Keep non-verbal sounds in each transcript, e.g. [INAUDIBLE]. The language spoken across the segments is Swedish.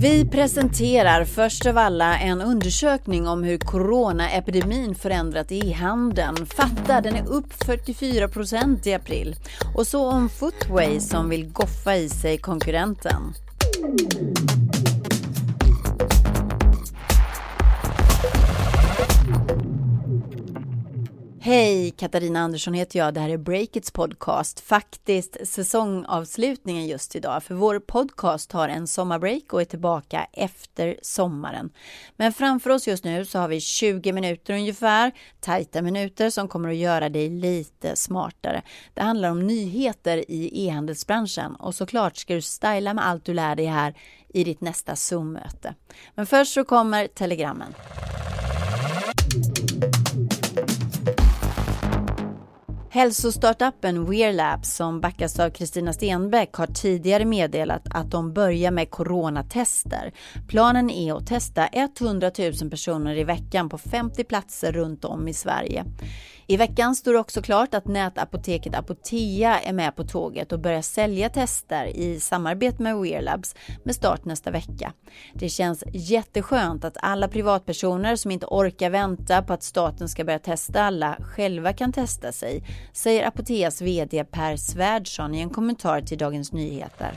Vi presenterar först av alla en undersökning om hur coronaepidemin förändrat e-handeln. Fatta, den är upp 44 procent i april. Och så om Footway som vill goffa i sig konkurrenten. Hej, Katarina Andersson heter jag. Det här är Breakits podcast. Faktiskt säsongavslutningen just idag, för vår podcast har en sommarbreak och är tillbaka efter sommaren. Men framför oss just nu så har vi 20 minuter ungefär, tajta minuter som kommer att göra dig lite smartare. Det handlar om nyheter i e-handelsbranschen och såklart ska du styla med allt du lär dig här i ditt nästa Zoom-möte. Men först så kommer telegrammen. Hälsostartupen WearLab som backas av Kristina Stenbeck har tidigare meddelat att de börjar med coronatester. Planen är att testa 100 000 personer i veckan på 50 platser runt om i Sverige. I veckan står det också klart att nätapoteket Apotea är med på tåget och börjar sälja tester i samarbete med Wearlabs med start nästa vecka. Det känns jätteskönt att alla privatpersoner som inte orkar vänta på att staten ska börja testa alla själva kan testa sig, säger Apoteas VD Per Svärdson i en kommentar till Dagens Nyheter.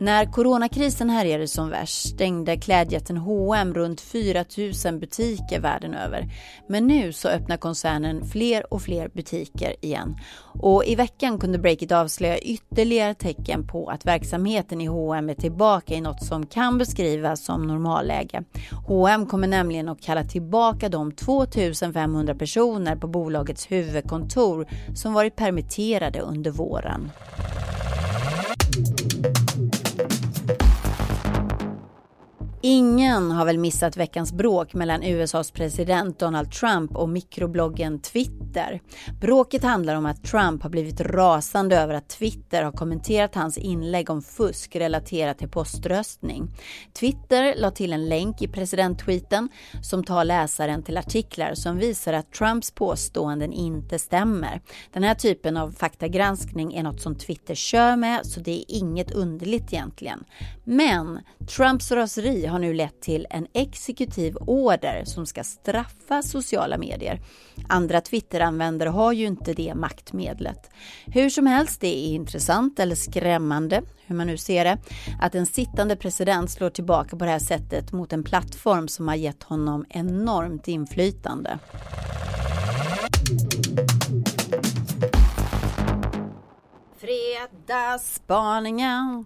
När coronakrisen härjade som värst stängde klädjätten H&M runt 4 000 butiker världen över. Men nu så öppnar koncernen fler och fler butiker igen. Och i veckan kunde Breakit avslöja ytterligare tecken på att verksamheten i H&M är tillbaka i något som kan beskrivas som normalläge. H&M kommer nämligen att kalla tillbaka de 2 500 personer på bolagets huvudkontor som varit permitterade under våren. Ingen har väl missat veckans bråk mellan USAs president Donald Trump och mikrobloggen Twitter. Bråket handlar om att Trump har blivit rasande över att Twitter har kommenterat hans inlägg om fusk relaterat till poströstning. Twitter la till en länk i presidenttweeten som tar läsaren till artiklar som visar att Trumps påståenden inte stämmer. Den här typen av faktagranskning är något som Twitter kör med så det är inget underligt egentligen. Men Trumps raseri har nu lett till en exekutiv order som ska straffa sociala medier. Andra Twitteranvändare har ju inte det maktmedlet. Hur som helst, det är intressant eller skrämmande, hur man nu ser det, att en sittande president slår tillbaka på det här sättet mot en plattform som har gett honom enormt inflytande. Fredagsspaningen.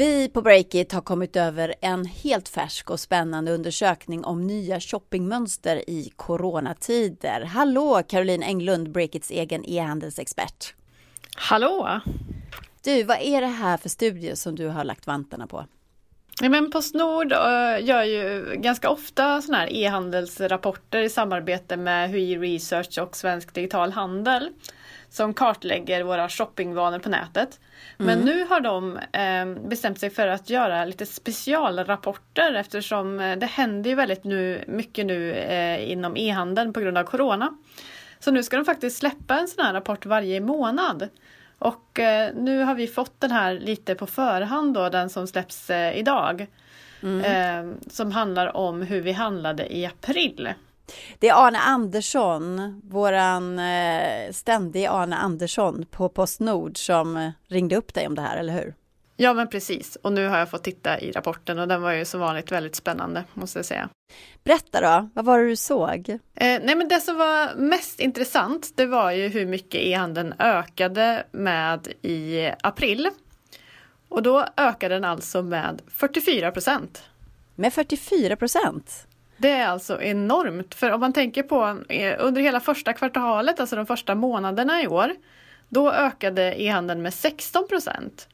Vi på Breakit har kommit över en helt färsk och spännande undersökning om nya shoppingmönster i coronatider. Hallå Caroline Englund, Breakits egen e-handelsexpert. Hallå! Du, vad är det här för studie som du har lagt vantarna på? Ja, men Postnord uh, gör ju ganska ofta sådana här e-handelsrapporter i samarbete med HUI Research och Svensk Digital Handel som kartlägger våra shoppingvanor på nätet. Men mm. nu har de eh, bestämt sig för att göra lite specialrapporter eftersom eh, det händer ju väldigt nu, mycket nu eh, inom e-handeln på grund av Corona. Så nu ska de faktiskt släppa en sån här rapport varje månad. Och eh, nu har vi fått den här lite på förhand då, den som släpps eh, idag. Mm. Eh, som handlar om hur vi handlade i april. Det är Arne Andersson, våran eh, ständige Arne Andersson på Postnord som eh, ringde upp dig om det här, eller hur? Ja men precis, och nu har jag fått titta i rapporten och den var ju som vanligt väldigt spännande måste jag säga. Berätta då, vad var det du såg? Eh, nej men det som var mest intressant det var ju hur mycket e-handeln ökade med i april. Och då ökade den alltså med 44 procent. Med 44 procent? Det är alltså enormt, för om man tänker på eh, under hela första kvartalet, alltså de första månaderna i år, då ökade e-handeln med 16 procent.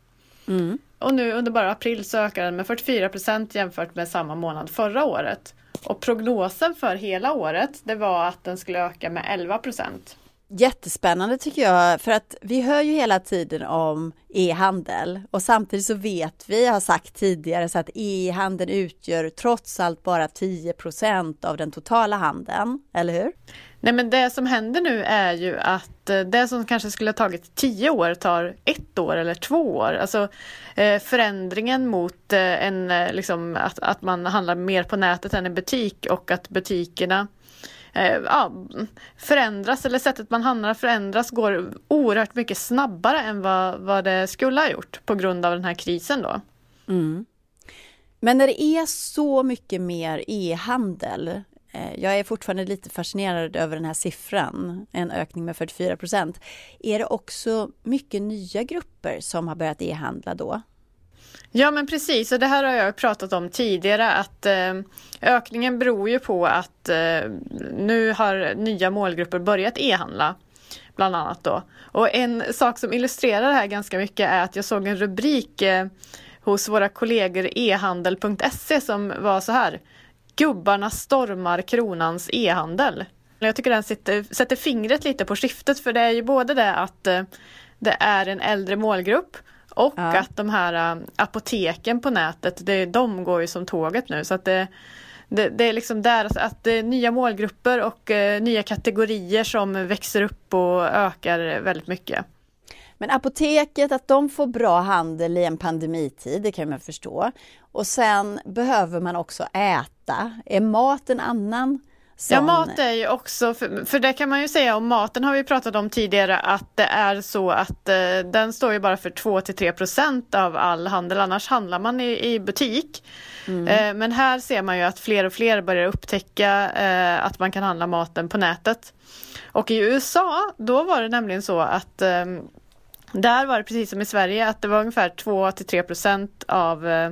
Mm. Och nu under bara april så ökar den med 44 procent jämfört med samma månad förra året. Och prognosen för hela året det var att den skulle öka med 11 procent. Jättespännande tycker jag, för att vi hör ju hela tiden om e-handel och samtidigt så vet vi, har sagt tidigare, så att e-handeln utgör trots allt bara 10% av den totala handeln, eller hur? Nej men det som händer nu är ju att eh, det som kanske skulle ha tagit tio år tar ett år eller två år. Alltså eh, förändringen mot eh, en, liksom, att, att man handlar mer på nätet än i butik och att butikerna Eh, ja, förändras eller sättet man handlar förändras går oerhört mycket snabbare än vad, vad det skulle ha gjort på grund av den här krisen då. Mm. Men när det är så mycket mer e-handel, Eh, jag är fortfarande lite fascinerad över den här siffran, en ökning med 44 procent. Är det också mycket nya grupper som har börjat e-handla då? Ja men precis, och det här har jag pratat om tidigare att eh, ökningen beror ju på att eh, nu har nya målgrupper börjat e-handla. Bland annat då. Och en sak som illustrerar det här ganska mycket är att jag såg en rubrik eh, hos våra kollegor ehandel.se som var så här Gubbarna stormar kronans e-handel. Jag tycker den sitter, sätter fingret lite på skiftet för det är ju både det att det är en äldre målgrupp och ja. att de här eh, apoteken på nätet, det, de går ju som tåget nu så att det, det, det är liksom där att det är nya målgrupper och uh, nya kategorier som växer upp och ökar väldigt mycket. Men apoteket, att de får bra handel i en pandemitid, det kan man förstå. Och sen behöver man också äta. Är mat en annan Sån... Ja, mat är ju också, för, för, det kan man ju säga om maten har vi pratat om tidigare att det är så att eh, den står ju bara för 2 till 3 procent av all handel, annars handlar man i, i butik. Mm. Eh, men här ser man ju att fler och fler börjar upptäcka eh, att man kan handla maten på nätet. Och i USA, då var det nämligen så att ehm, där var det precis som i Sverige att det var ungefär 2 till 3 procent av eh,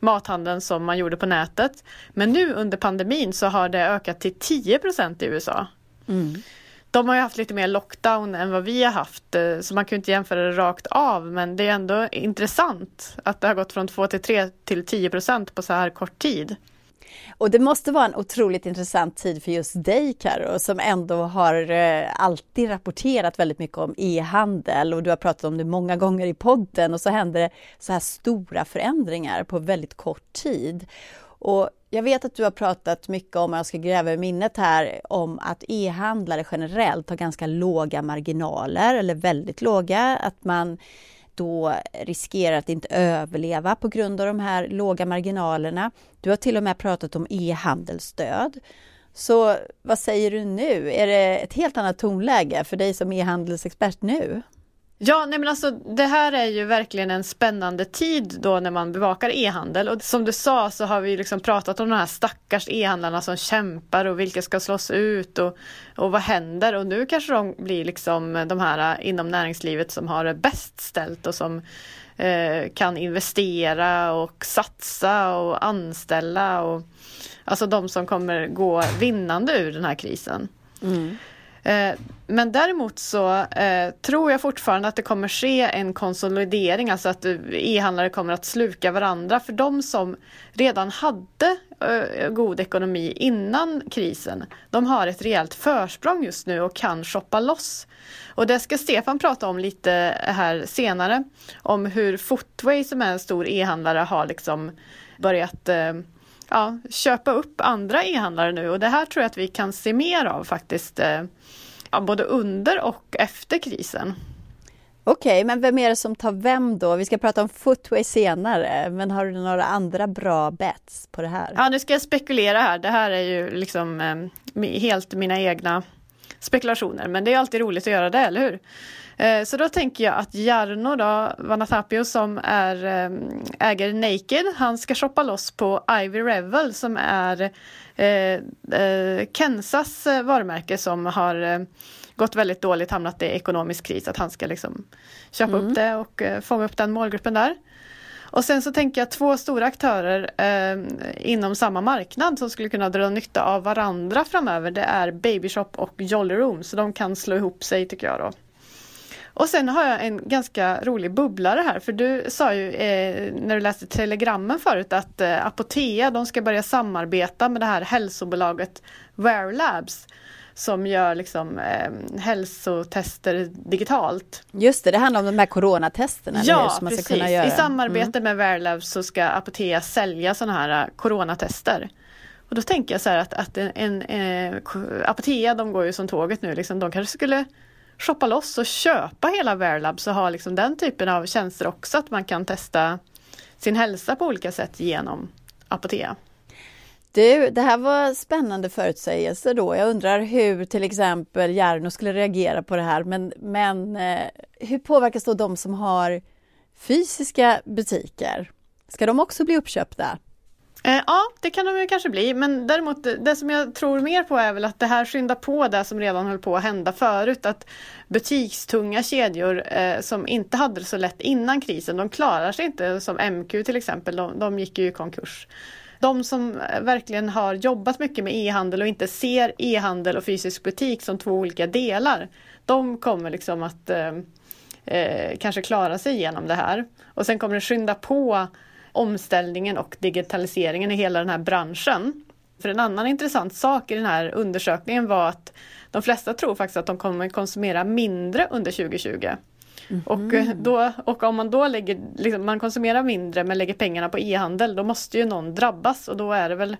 mathandeln som man gjorde på nätet. Men nu under pandemin så har det ökat till 10 procent i USA. Mm. De har ju haft lite mer lockdown än vad vi har haft eh, så man kan inte jämföra det rakt av men det är ändå intressant att det har gått från 2 till 3 till 10 procent på så här kort tid. Och det måste vara en otroligt intressant tid för just dig Karo som ändå har eh, alltid rapporterat väldigt mycket om e-handel. Och du har pratat om det många gånger i podden. Och så händer det så här stora förändringar på väldigt kort tid. Och jag vet att du har pratat mycket om, jag ska gräva i minnet här, om att e-handlare generellt har ganska låga marginaler eller väldigt låga, att man då riskerar att inte överleva på grund av de här låga marginalerna. Du har till och med pratat om e-handelsstöd. Så vad säger du nu? Är det ett helt annat tonläge för dig som e-handelsexpert nu? Ja, nej men alltså det här är ju verkligen en spännande tid då när man bevakar e-handel och som du sa så har vi liksom pratat om de här stackars e-handlarna som kämpar och vilka ska slås ut och, och vad händer och nu kanske de blir liksom de här eh, inom näringslivet som har det bäst ställt och som eh, kan investera och satsa och anställa och alltså de som kommer gå vinnande ur den här krisen. Mm. Eh, men däremot så eh, tror jag fortfarande att det kommer ske en konsolidering, alltså att e-handlare kommer att sluka varandra. För de som redan hade eh, god ekonomi innan krisen, de har ett rejält försprång just nu och kan shoppa loss. Och det ska Stefan prata om lite här senare, om hur Footway som är en stor e-handlare har liksom börjat eh, ja, köpa upp andra e-handlare nu och det här tror jag att vi kan se mer av faktiskt ja, både under och efter krisen. Okej, okay, men vem är det som tar vem då? Vi ska prata om Footway senare, men har du några andra bra bets på det här? Ja, nu ska jag spekulera här. Det här är ju liksom eh, helt mina egna spekulationer, men det är alltid roligt att göra det, eller hur? Eh, så då tänker jag att Jarno då, Vanatapio som är, eh, äger Naked, han ska shoppa loss på Ivy Revel som är eh, eh, Kensas varumärke som har gått väldigt dåligt, hamnat i ekonomisk kris, att han ska liksom köpa mm. upp det och fånga upp den målgruppen där. Och sen så tänker jag två stora aktörer eh, inom samma marknad som skulle kunna dra nytta av varandra framöver. Det är Babyshop och Jolly Room, så de kan slå ihop sig tycker jag då. Och sen har jag en ganska rolig bubblare här för du sa ju eh, när du läste telegrammen förut att eh, Apotea de ska börja samarbeta med det här hälsobolaget Wear Labs som gör liksom, eh, hälsotester digitalt. Just det, det handlar om de här coronatesterna. Ja, som man precis. I samarbete mm. med Verlabs så ska Apotea sälja sådana här eh, coronatester. Och då tänker jag så här att, att en, en, en eh, Apotea, de går ju som tåget nu, liksom, de kanske skulle shoppa loss och köpa hela Verlabs och ha liksom den typen av tjänster också, att man kan testa sin hälsa på olika sätt genom Apotea. Du, det här var spännande förutsägelser då. Jag undrar hur till exempel Järno skulle reagera på det här. Men, men eh, hur påverkas då de som har fysiska butiker? Ska de också bli uppköpta? Eh, ja, det kan de ju kanske bli, men däremot eh, det som jag tror mer på är väl att det här skyndar på det som redan höll på att hända förut. Att butikstunga kedjor eh, som inte hade det så lätt innan krisen, de klarar sig inte som MQ till exempel, de, de gick ju i konkurs. De som eh, verkligen har jobbat mycket med e-handel och inte ser e-handel och fysisk butik som två olika delar, de kommer liksom att eh, eh kanske klara sig igenom det här. Och sen kommer det skynda på omställningen och digitaliseringen i hela den här branschen. För en annan intressant sak i den här undersökningen var att de flesta tror faktiskt att de kommer konsumera mindre under 2020. Mm. Och, eh, då, och om man då lägger, liksom, man konsumerar mindre men lägger pengarna på e-handel, då måste ju någon drabbas och då är det väl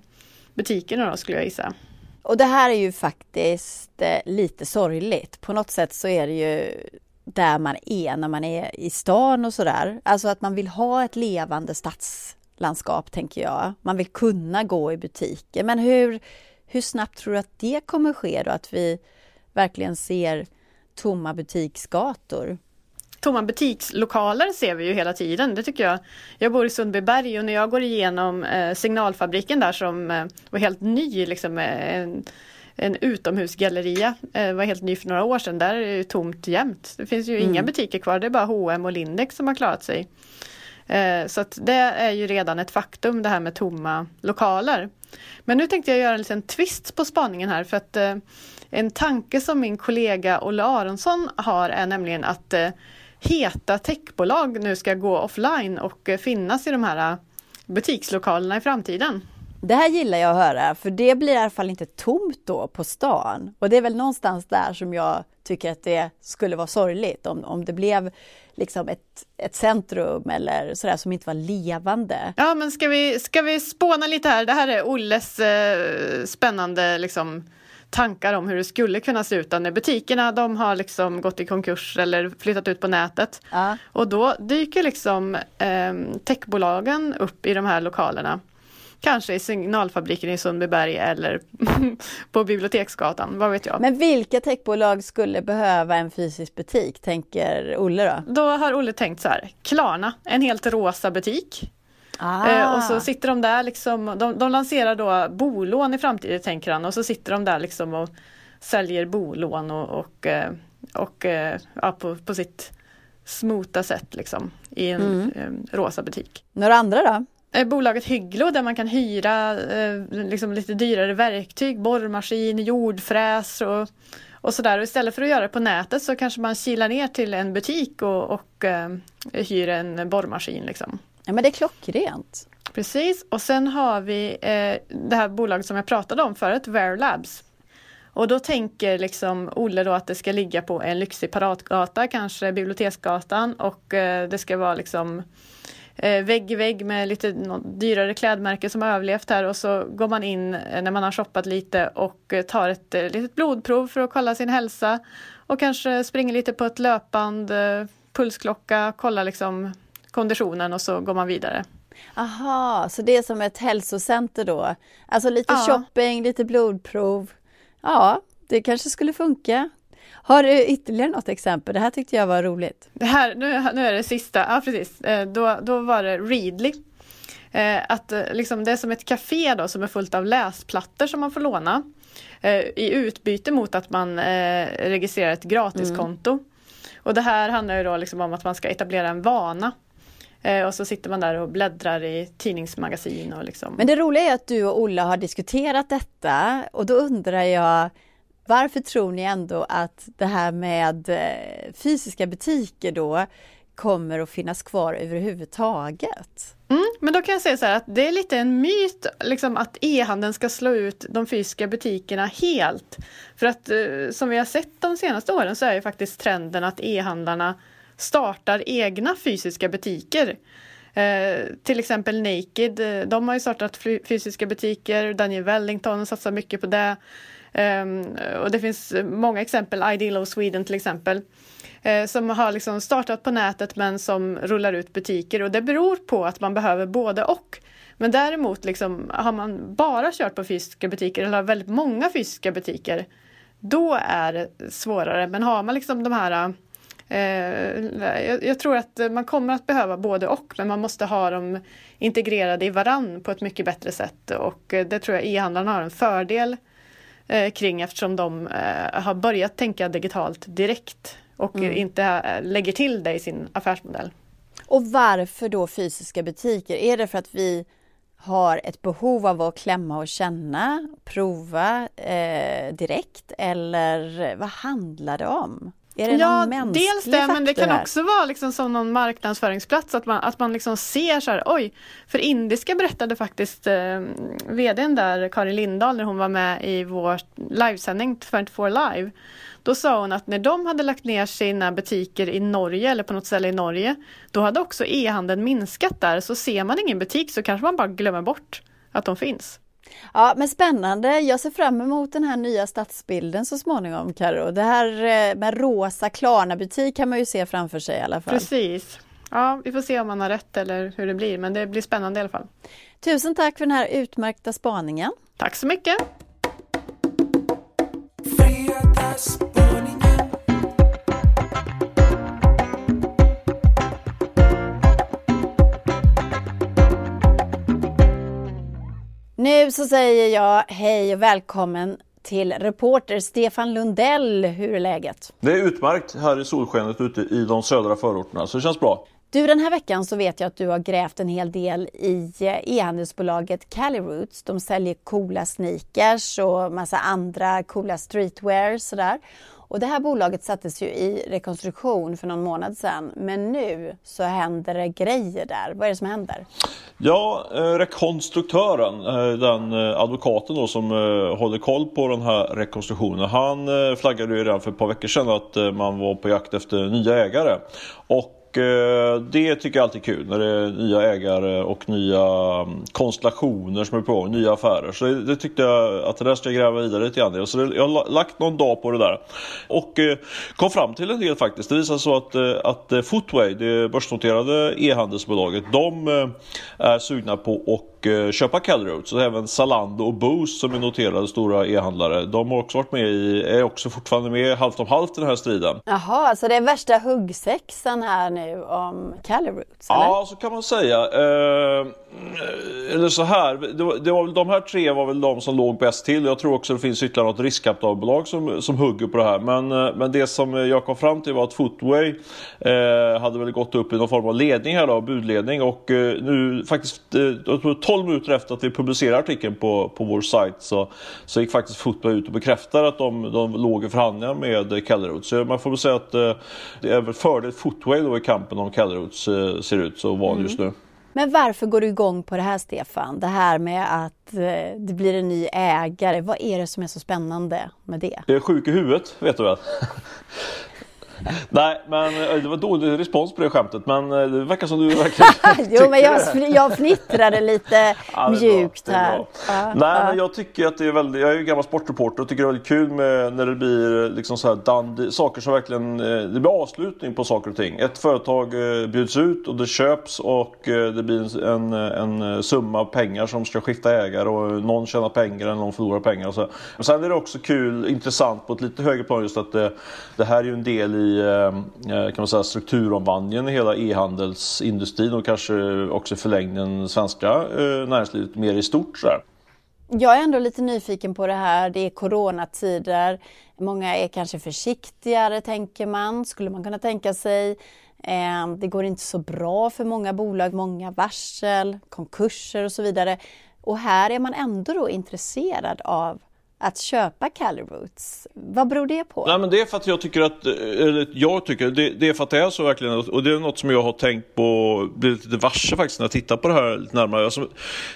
butikerna då skulle jag gissa. Och det här är ju faktiskt eh, lite sorgligt. På något sätt så är det ju där man är när man är i stan och sådär. Alltså att man vill ha ett levande stadslandskap, tänker jag. Man vill kunna gå i butiker. Men hur, hur snabbt tror du att det kommer ske då? Att vi verkligen ser tomma butiksgator? Tomma butikslokaler ser vi ju hela tiden, det tycker jag. Jag bor i Sundbyberg och när jag går igenom eh, signalfabriken där som eh, var helt ny, liksom, eh, en, en utomhusgalleria. Eh, var helt ny för några år sedan. Där är det tomt jämt. Det finns ju mm. inga butiker kvar. Det är bara H&M och Lindex som har klarat sig. Eh, så att det är ju redan ett faktum det här med tomma lokaler. Men nu tänkte jag göra en liten twist på spaningen här för att eh, en tanke som min kollega Olle Aronsson har är nämligen att heta techbolag nu ska gå offline och finnas i de här butikslokalerna i framtiden. Det här gillar jag att höra, för det blir i alla fall inte tomt då på stan. Och det är väl någonstans där som jag tycker att det skulle vara sorgligt om, om det blev liksom ett, ett centrum eller sådär som inte var levande. Ja, men ska vi, ska vi spåna lite här? Det här är Olles eh, spännande liksom, tankar om hur det skulle kunna se ut när butikerna de har liksom gått i konkurs eller flyttat ut på nätet. Ja. Och då dyker liksom eh, techbolagen upp i de här lokalerna. Kanske i signalfabriken i Sundbyberg eller [LAUGHS] på Biblioteksgatan, vad vet jag. Men vilka techbolag skulle behöva en fysisk butik, tänker Olle då? Då har Olle tänkt så här, Klarna, en helt rosa butik. Ah. Och så sitter de där liksom, de, de lanserar då bolån i framtiden tänker han och så sitter de där liksom och säljer bolån och, och, eh, och, och eh, ja, på, på sitt smota sätt liksom i en mm. rosa butik. Några andra då? Bolaget Hygglo där man kan hyra liksom lite dyrare verktyg, borrmaskin, jordfräs och, och sådär. Istället för att göra det på nätet så kanske man kilar ner till en butik och, och hyr en borrmaskin. Liksom. Ja men det är klockrent. Precis och sen har vi eh, det här bolaget som jag pratade om förut, Wear Labs. Och då tänker liksom Olle då att det ska ligga på en lyxig paratgata, kanske Biblioteksgatan och eh, det ska vara liksom eh, vägg i vägg med lite dyrare klädmärke som har överlevt här och så går man in eh, när man har shoppat lite och eh, tar ett eh, litet blodprov för att kolla sin hälsa och kanske springer lite på ett löpband, eh, pulsklocka, kollar liksom konditionen och så går man vidare. Aha, så det är som ett hälsocenter då? Alltså lite ja. shopping, lite blodprov. Ja, det kanske skulle funka. Har du ytterligare något exempel? Det här tyckte jag var roligt. Det här, nu, nu är det sista, ja precis. Eh, då, då var det Readly. Eh, att eh, liksom, det är som ett café då som är fullt av läsplattor som man får låna. I utbyte mot att man registrerar ett gratiskonto. Mm. Och det här handlar ju då liksom om att man ska etablera en vana. Och så sitter man där och bläddrar i tidningsmagasin. Och liksom. Men det roliga är att du och Olla har diskuterat detta och då undrar jag varför tror ni ändå att det här med eh, fysiska butiker då kommer att finnas kvar överhuvudtaget? Mm, men då kan jag säga så här att det är lite en myt liksom, att e-handeln ska slå ut de fysiska butikerna helt. För att eh, som vi har sett de senaste åren så är ju faktiskt trenden att e-handlarna startar egna fysiska butiker. Eh, till exempel Naked, eh, de har ju startat fysiska butiker, Daniel Wellington satsar mycket på det. Eh, och det finns många exempel, Ideal of Sweden till exempel, eh, som har liksom startat på nätet men som rullar ut butiker och det beror på att man behöver både och. Men däremot liksom, har man bara kört på fysiska butiker eller har väldigt många fysiska butiker, då är det svårare. Men har man liksom de här eh, jag, jag, tror att man kommer att behöva både och men man måste ha dem integrerade i varann på ett mycket bättre sätt och det tror jag e-handlarna har en fördel eh, kring eftersom de eh, har börjat tänka digitalt direkt och mm. inte eh, lägger till det i sin affärsmodell. Och varför då fysiska butiker? Är det för att vi har ett behov av att klämma och känna, prova eh, direkt eller vad handlar det om? Är det ja, dels det, men det kan här? också vara liksom som någon marknadsföringsplats, att man, att man liksom ser så här, oj, för Indiska berättade faktiskt eh, vdn där, Karin Lindahl, när hon var med i vår livesändning 24 Live, då sa hon att när de hade lagt ner sina butiker i Norge eller på något ställe i Norge, då hade också e-handeln minskat där, så ser man ingen butik så kanske man bara glömmer bort att de finns. Ja, men spännande. Jag ser fram emot den här nya stadsbilden så småningom, Karo. Det här eh, med rosa Klarna-butik kan man ju se framför sig i alla fall. Precis. Ja, vi får se om man har rätt eller hur det blir, men det blir spännande i alla fall. Tusen tack för den här utmärkta spaningen. Tack så mycket. Nu så säger jag hej och välkommen till reporter Stefan Lundell. Hur är läget? Det är utmärkt här i solskenet ute i de södra förorterna, så det känns bra. Du, den här veckan så vet jag att du har grävt en hel del i eh, e-handelsbolaget Cali Roots. De säljer coola sneakers och massa andra coola streetwear sådär. Och det här bolaget sattes ju i rekonstruktion för någon månad sedan. Men nu så händer det grejer där. Vad är det som händer? Ja, eh, rekonstruktören, eh, den eh, advokaten då som håller koll på den här rekonstruktionen. Han flaggade ju redan för ett par veckor sedan att man var på jakt efter nya ägare. Och Eh, det tycker jag alltid är kul när det är nya ägare och nya mm, konstellationer som är på gång, nya affärer. Så det, tyckte jag att det där ska jag gräva vidare lite grann Så jag har lagt någon dag på det där. Och eh, kom fram till en del faktiskt. Det visar sig så att, eh, att Footway, det börsnoterade e-handelsbolaget, de är sugna på att köpa Calroad. Så även Zalando och Boost som är noterade stora e-handlare, de har också varit med i, är också fortfarande med halvt om halvt i den här striden. Jaha, så det är värsta huggsexan här nu om? Eller? Ja, så kan man säga. Eh, eller så här, det var, det var de här tre var väl de som låg bäst till. Jag tror också det finns ytterligare något riskkapitalbolag som, som hugger på det här. Men, eh, men det som jag kom fram till var att Footway eh, hade väl gått upp i någon form av ledning här då, budledning. Och eh, nu faktiskt, eh, 12 minuter efter att vi publicerade artikeln på, på vår sajt så, så gick faktiskt Footway ut och bekräftade att de, de låg i förhandlingar med Kellerud. Så man får väl säga att eh, det är väl fördel Footway då i kampen om Kelleruds eh, ser ut så mm. just nu. Men varför går du igång på det här Stefan? Det här med att eh, det blir en ny ägare. Vad är det som är så spännande med det? Jag är sjuk i huvudet, vet du väl? [LAUGHS] [LAUGHS] Nej, men eh, det var dålig respons på det skämtet. Men eh, det verkar som du verkligen [LAUGHS] Jo, men jag, jag fnittrade lite [LAUGHS] ja, mjukt här. Ja, Nej, ja. men jag tycker att det är väldigt, jag är ju gammal sportreporter och tycker det är väldigt kul med när det blir liksom så här dandy, saker som verkligen, eh, det blir avslutning på saker och ting. Ett företag bjuds ut och det köps och det blir en, en summa pengar som ska skifta ägare och någon tjänar pengar eller någon förlorar pengar. Och så. Men sen är det också kul, intressant på ett lite högre plan just att det, det här är ju en del i i kan man säga, strukturomvandlingen i hela e-handelsindustrin och kanske också i förlängningen svenska eh, näringslivet mer i stort. Så Jag är ändå lite nyfiken på det här. Det är coronatider. Många är kanske försiktigare, tänker man. Skulle man kunna tänka sig. Ehm, det går inte så bra för många bolag, många varsel, konkurser och så vidare. Och här är man ändå då intresserad av att köpa Cali Vad beror det på? Nej, men det är för att jag tycker att, eller jag tycker, det, det, är för att det är så verkligen och det är något som jag har tänkt på, blivit lite varse faktiskt när jag tittar på det här lite närmare. Alltså,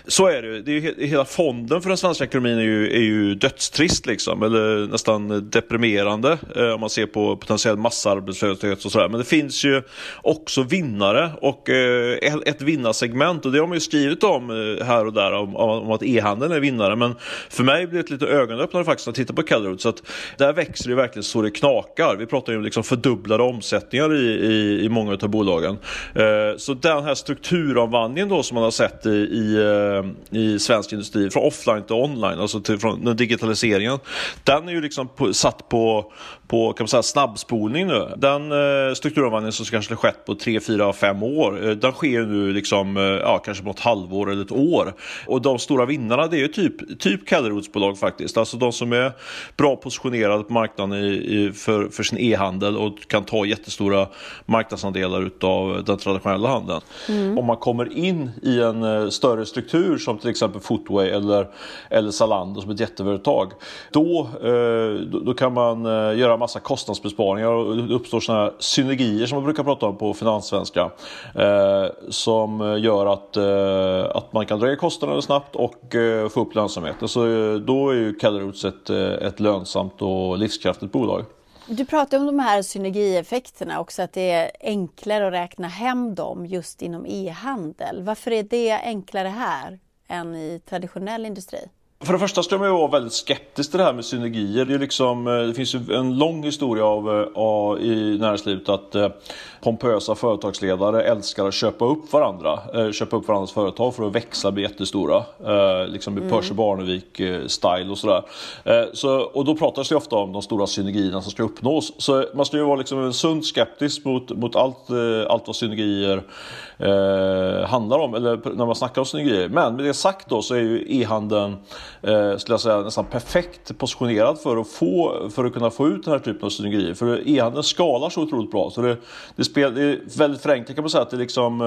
så är det det är hela fonden för den svenska ekonomin är ju, är ju dödstrist liksom, eller nästan deprimerande eh, om man ser på potentiell massarbetslöshet och sådär. Men det finns ju också vinnare och eh, ett vinnarsegment och det har man ju skrivit om eh, här och där om, om att e-handeln är vinnare. Men för mig blir det ett lite ögonöppnare faktiskt att titta på Caloot. Så att där växer det verkligen så det knakar. Vi pratar ju om liksom fördubblade omsättningar i, i, i många av bolagen. Eh, så den här strukturomvandlingen då som man har sett i, i, eh, i svensk industri från offline till online, alltså till, från den digitaliseringen. Den är ju liksom på, satt på, på kan man säga, snabbspolning nu. Den eh, strukturomvandlingen som kanske har skett på 3, 4, 5 år, den sker nu liksom, ja, kanske på ett halvår eller ett år. Och de stora vinnarna det är ju typ, typ Caloot-bolag faktiskt. Alltså de som är bra positionerade på marknaden i, i, för, för sin e-handel och kan ta jättestora marknadsandelar utav den traditionella handeln. Mm. Om man kommer in i en uh, större struktur som till exempel Footway eller, eller Zalando som ett jätteföretag. Då, uh, då, kan man uh, göra massa kostnadsbesparingar och det uppstår sådana här synergier som man brukar prata om på finanssvenska. som gör att, att man kan dra ner kostnaderna snabbt och få upp lönsamheten. Så då är ju Caloot ett, eh, ett lönsamt och livskraftigt bolag. Du pratar om de här synergieffekterna också, att det är enklare att räkna hem dem just inom e-handel. Varför är det enklare här än i traditionell industri? För det första ska man ju vara väldigt skeptisk till det här med synergier. Det, är liksom, eh, det finns ju en lång historia av, eh, av, i näringslivet att eh, pompösa företagsledare älskar att köpa upp varandra. Eh, köpa upp varandras företag för att växa, bli jättestora. Eh, liksom i mm. Percy Barnevik-style eh, och sådär. Så, och då pratas det ofta om de stora synergierna som ska uppnås. Så man ska ju vara liksom en sund skeptisk mot, mot allt, allt vad synergier handlar om, eller när man snackar om synergier. Men med det sagt då så är ju e-handeln, eh, skulle jag säga, nästan perfekt positionerad för att, få, för att kunna få ut den här typen av synergier. För e-handeln skalar så otroligt bra. Så det, det, spel, det är väldigt förenklat kan man säga att det liksom,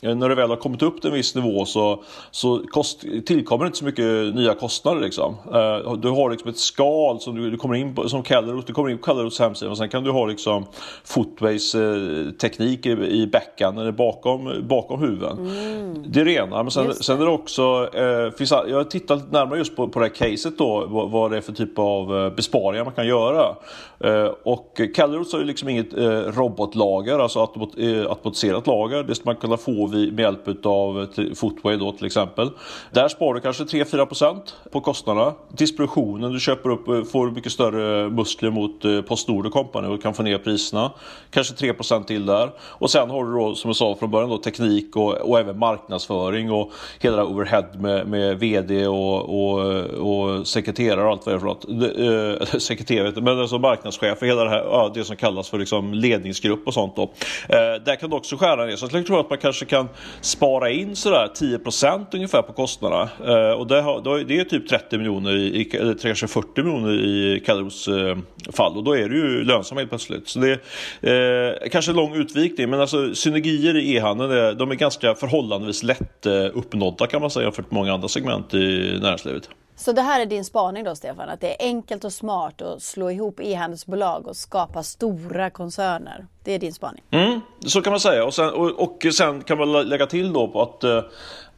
eh, när det väl har kommit upp till en viss nivå så, så kost, tillkommer inte så mycket nya kostnader. Liksom. Eh, du har liksom ett skal som du, du kommer in på, som Kellerot, du kommer in på Kellerots hemsida och sen kan du ha liksom Footways eh, teknik i, i backhand eller bakom bakom huven. Mm. Det är det ena. Men sen, sen är det också, eh, finns, jag har tittat närmare just på, på det här caset då, vad, vad det är för typ av eh, besparingar man kan göra. Eh, och Caloros har ju liksom inget eh, robotlager, alltså eh, automatiserat lager. Det ska man kunna få med hjälp av Footway då till exempel. Där sparar du kanske 3-4% på kostnaderna. Distributionen, du köper upp, får mycket större muskler mot Postnord och Company och kan få ner priserna. Kanske 3% till där. Och sen har du då, som jag sa från början, då, teknik och, och även marknadsföring och hela det overhead med, med VD och, och, och sekreterare och allt vad det är för något. [LAUGHS] Sekreterare, men alltså marknadschef och hela det här, ja, det som kallas för liksom ledningsgrupp och sånt då. Eh, där kan du också skära ner. Så jag tror att man kanske kan spara in sådär 10% ungefär på kostnaderna. Eh, och det, har, det är typ 30 miljoner, i, eller kanske 40 miljoner i Caloros eh, fall och då är det ju lönsamt helt plötsligt. Så det är kanske en lång utvikning men alltså synergier i e-handeln de är ganska förhållandevis lätt uppnådda kan man säga jämfört med många andra segment i näringslivet. Så det här är din spaning då Stefan, att det är enkelt och smart att slå ihop e-handelsbolag och skapa stora koncerner? Det är din spaning? Mm, så kan man säga och sen, och, och sen kan man lägga till då på att eh,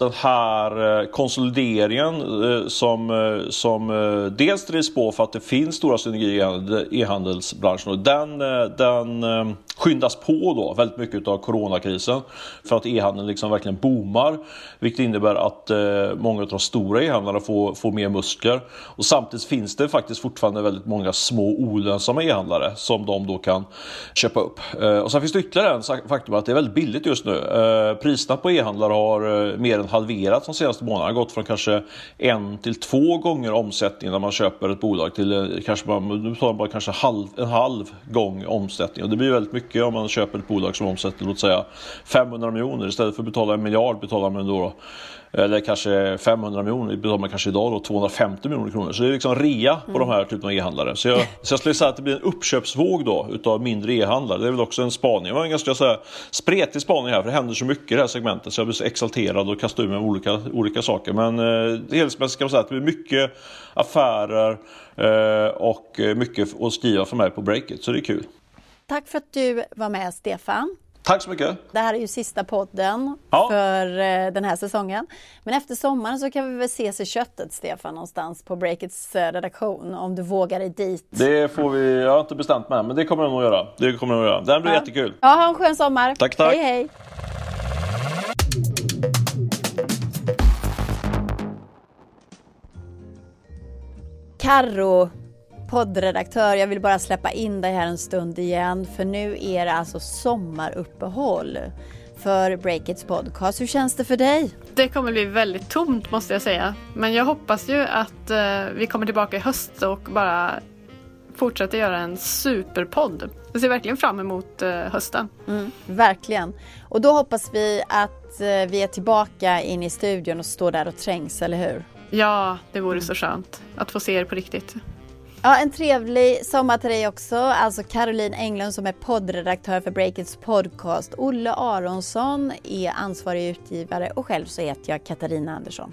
den här eh, konsolideringen eh, som, eh, som eh, dels drivs på för att det finns stora synergier i e-handelsbranschen och den, eh, den skyndas på då väldigt mycket av coronakrisen för att e-handeln liksom verkligen boomar vilket innebär att många av de stora e-handlarna får, får mer muskler och samtidigt finns det faktiskt fortfarande väldigt många små olönsamma e-handlare som de då kan köpa upp. Eh, och sen finns det ytterligare en faktum att det är väldigt billigt just nu. Eh, priserna på e-handlare har eh, mer än halverats de senaste månaderna. Gått från kanske en till två gånger omsättningen när man köper ett bolag till kanske man, bara kanske halv, en halv gång omsättning. Och det blir väldigt mycket om man köper ett bolag som omsätter låt säga 500 miljoner istället för att betala en miljard betalar man då eller kanske 500 miljoner, betalar man kanske idag då 250 miljoner kronor. Så det är liksom rea på mm. de här typen av e-handlare. Så jag, så jag skulle säga att det blir en uppköpsvåg då utav mindre e-handlare. Det är väl också en spaning. Det var en ganska så här, spretig spaning här för det händer så mycket i det här segmentet så jag blir så exalterad och kastar ur mig olika, olika saker. Men eh, helhetsmässigt kan man säga att det blir mycket affärer eh, och mycket att skriva för mig på breaket. Så det är kul. Tack för att du var med Stefan. Tack så mycket. Det här är ju sista podden ja. för eh, den här säsongen. Men efter sommaren så kan vi väl ses i köttet, Stefan, någonstans på Breakits eh, redaktion, om du vågar dig dit. Det får vi, jag har inte bestämt mig men det kommer jag nog göra. Det kommer jag nog göra. Det blir ja. jättekul. Ja, ha en skön sommar. Tack, tack. Hej, hej. Karro poddredaktör. Jag vill bara släppa in dig här en stund igen för nu är det alltså sommaruppehåll för Breakits podcast. Hur känns det för dig? Det kommer bli väldigt tomt måste jag säga. Men jag hoppas ju att eh, vi kommer tillbaka i höst och bara fortsätter göra en superpodd. Jag ser verkligen fram emot eh, hösten. Mm, verkligen. Och då hoppas vi att eh, vi är tillbaka in i studion och står där och trängs, eller hur? Ja, det vore så skönt att få se er på riktigt. Ja, en trevlig sommar till dig också. Alltså Caroline Englund som är poddredaktör för Breakits podcast. Olle Aronsson är ansvarig utgivare och själv så heter jag Katarina Andersson.